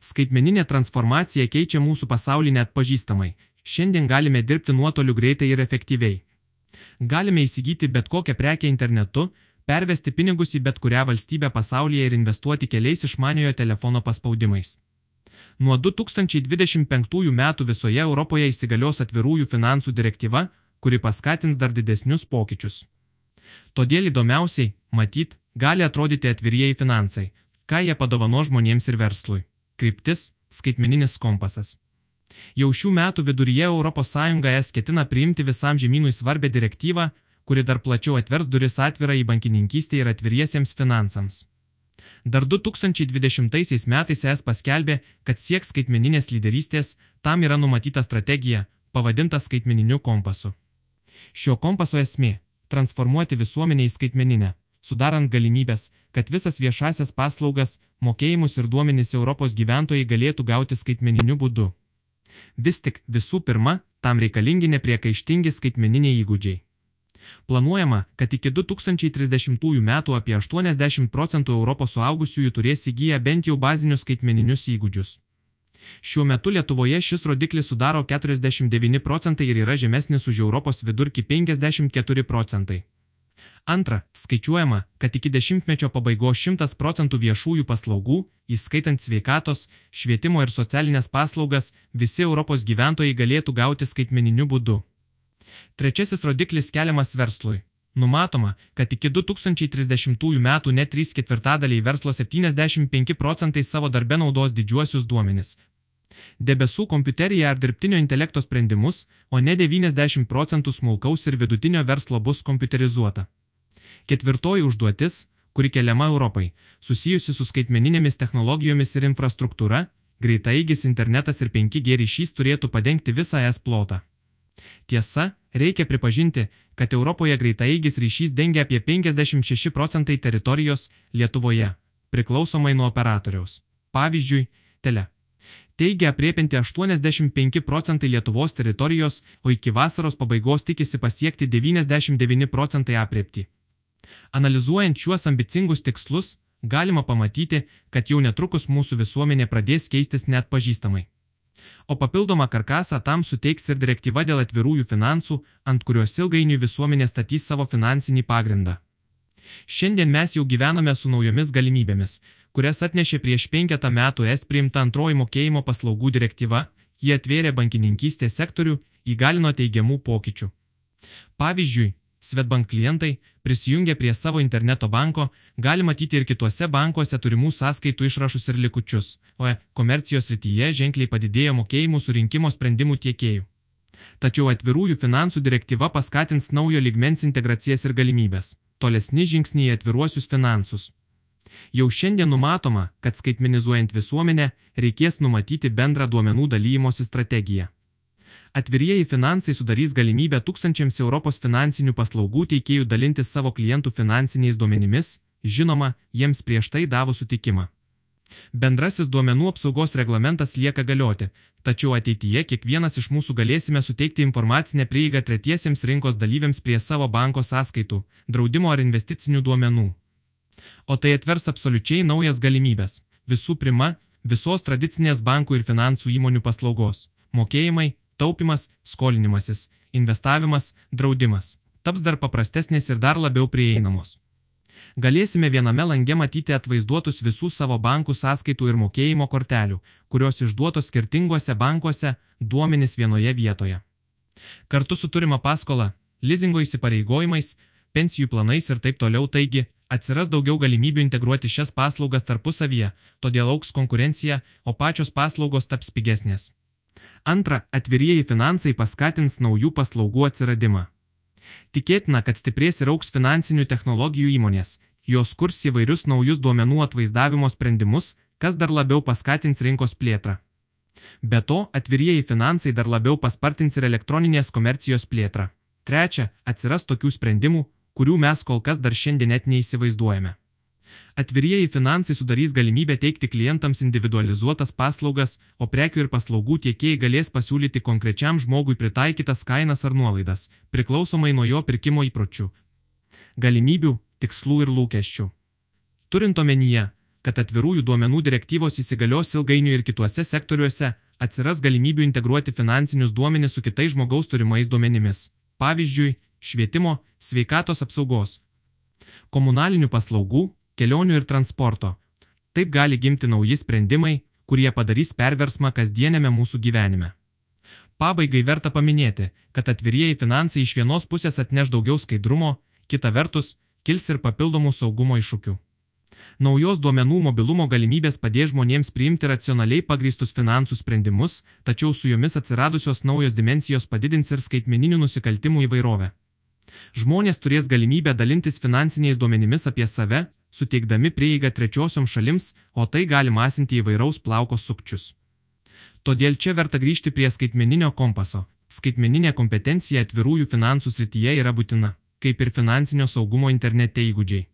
Skaitmeninė transformacija keičia mūsų pasaulį net pažįstamai. Šiandien galime dirbti nuotoliu greitai ir efektyviai. Galime įsigyti bet kokią prekę internetu, pervesti pinigus į bet kurią valstybę pasaulyje ir investuoti keliais išmaniojo telefono paspaudimais. Nuo 2025 metų visoje Europoje įsigalios atvirųjų finansų direktyva, kuri paskatins dar didesnius pokyčius. Todėl įdomiausiai, matyt, gali atrodyti atvirieji finansai, ką jie padovano žmonėms ir verslui. Kryptis - skaitmeninis kompasas. Jau šių metų viduryje ES ketina priimti visam žemynui svarbę direktyvą, kuri dar plačiau atvers duris atvirą į bankininkystę ir atviriesiems finansams. Dar 2020 metais ES paskelbė, kad sieks skaitmeninės lyderystės, tam yra numatyta strategija, pavadinta skaitmeniniu kompasu. Šio kompaso esmė - transformuoti visuomenę į skaitmeninę, sudarant galimybės, kad visas viešasias paslaugas, mokėjimus ir duomenys Europos gyventojai galėtų gauti skaitmeniniu būdu. Vis tik, visų pirma, tam reikalingi nepriekaištingi skaitmeniniai įgūdžiai. Planuojama, kad iki 2030 metų apie 80 procentų Europos suaugusiųjų turės įgyję bent jau bazinius skaitmeninius įgūdžius. Šiuo metu Lietuvoje šis rodiklis sudaro 49 procentai ir yra žemesnis už Europos vidurkį 54 procentai. Antra, skaičiuojama, kad iki dešimtmečio pabaigos 100 procentų viešųjų paslaugų, įskaitant sveikatos, švietimo ir socialinės paslaugas, visi Europos gyventojai galėtų gauti skaitmeniniu būdu. Trečiasis rodiklis keliamas verslui. Numatoma, kad iki 2030 metų net 3 ketvirtadaliai verslo 75 procentai savo darbe naudos didžiuosius duomenis. Debesų kompiuterija ar dirbtinio intelekto sprendimus, o ne 90 procentų smulkaus ir vidutinio verslo bus kompiuterizuota. Ketvirtoji užduotis, kuri keliama Europai, susijusi su skaitmeninėmis technologijomis ir infrastruktūra, greitaigis internetas ir 5G ryšys turėtų padengti visą es plotą. Tiesa, reikia pripažinti, kad Europoje greitaeigis ryšys dengia apie 56 procentai teritorijos Lietuvoje, priklausomai nuo operatoriaus. Pavyzdžiui, Tele. Teigia apriepinti 85 procentai Lietuvos teritorijos, o iki vasaros pabaigos tikisi pasiekti 99 procentai apriepti. Analizuojant šiuos ambicingus tikslus, galima pamatyti, kad jau netrukus mūsų visuomenė pradės keistis net pažįstamai. O papildomą karkasą tam suteiks ir direktyva dėl atvirųjų finansų, ant kurios ilgainiui visuomenė statys savo finansinį pagrindą. Šiandien mes jau gyvename su naujomis galimybėmis, kurias atnešė prieš penketą metų es priimta antroji mokėjimo paslaugų direktyva, jie atvėrė bankininkystės sektorių, įgalino teigiamų pokyčių. Pavyzdžiui, Svetbank klientai, prisijungę prie savo interneto banko, gali matyti ir kituose bankuose turimų sąskaitų išrašus ir likučius, o e komercijos rytyje ženkliai padidėjo mokėjimų surinkimo sprendimų tiekėjų. Tačiau atvirųjų finansų direktyva paskatins naujo ligmens integracijas ir galimybės, tolesni žingsniai į atviruosius finansus. Jau šiandien numatoma, kad skaitmenizuojant visuomenę, reikės numatyti bendrą duomenų dalymosi strategiją. Atvirieji finansai sudarys galimybę tūkstančiams Europos finansinių paslaugų teikėjų dalintis savo klientų finansiniais duomenimis, žinoma, jiems prieš tai davus sutikimą. Bendrasis duomenų apsaugos reglamentas lieka galioti, tačiau ateityje kiekvienas iš mūsų galėsime suteikti informacinę prieigą tretiesiems rinkos dalyviams prie savo banko sąskaitų, draudimo ar investicinių duomenų. O tai atvers absoliučiai naujas galimybės. Visų pirma, visos tradicinės bankų ir finansų įmonių paslaugos - mokėjimai, taupimas, skolinimasis, investavimas, draudimas taps dar paprastesnės ir dar labiau prieinamos. Galėsime viename lange matyti atvaizduotus visų savo bankų sąskaitų ir mokėjimo kortelių, kurios išduotos skirtinguose bankuose, duomenys vienoje vietoje. Kartu su turima paskola, lizingo įsipareigojimais, pensijų planais ir taip toliau taigi, atsiras daugiau galimybių integruoti šias paslaugas tarpusavyje, todėl auks konkurencija, o pačios paslaugos taps pigesnės. Antra, atvirieji finansai paskatins naujų paslaugų atsiradimą. Tikėtina, kad stiprės ir auks finansinių technologijų įmonės, jos kurs įvairius naujus duomenų atvaizdavimo sprendimus, kas dar labiau paskatins rinkos plėtrą. Be to, atvirieji finansai dar labiau paspartins ir elektroninės komercijos plėtrą. Trečia, atsiras tokių sprendimų, kurių mes kol kas dar šiandien net neįsivaizduojame. Atvirieji finansai sudarys galimybę teikti klientams individualizuotas paslaugas, o prekių ir paslaugų tiekėjai galės pasiūlyti konkrečiam žmogui pritaikytas kainas ar nuolaidas, priklausomai nuo jo pirkimo įpročių, galimybių, tikslų ir lūkesčių. Turint omenyje, kad atvirųjų duomenų direktyvos įsigalios ilgainiui ir kituose sektoriuose, atsiras galimybių integruoti finansinius duomenis su kitais žmogaus turimais duomenimis. Pavyzdžiui, švietimo, sveikatos apsaugos, komunalinių paslaugų, kelionių ir transporto. Taip gali gimti nauji sprendimai, kurie padarys perversmą kasdienėme mūsų gyvenime. Pabaigai verta paminėti, kad atvirieji finansai iš vienos pusės atneš daugiau skaidrumo, kita vertus, kils ir papildomų saugumo iššūkių. Naujos duomenų mobilumo galimybės padės žmonėms priimti racionaliai pagrįstus finansų sprendimus, tačiau su jomis atsiradusios naujos dimensijos padidins ir skaitmeninių nusikaltimų įvairovę. Žmonės turės galimybę dalintis finansiniais duomenimis apie save, suteikdami prieigą trečiosiom šalims, o tai gali masinti įvairaus plauko sukčius. Todėl čia verta grįžti prie skaitmeninio kompaso. Skaitmeninė kompetencija atvirųjų finansų srityje yra būtina, kaip ir finansinio saugumo internete įgūdžiai.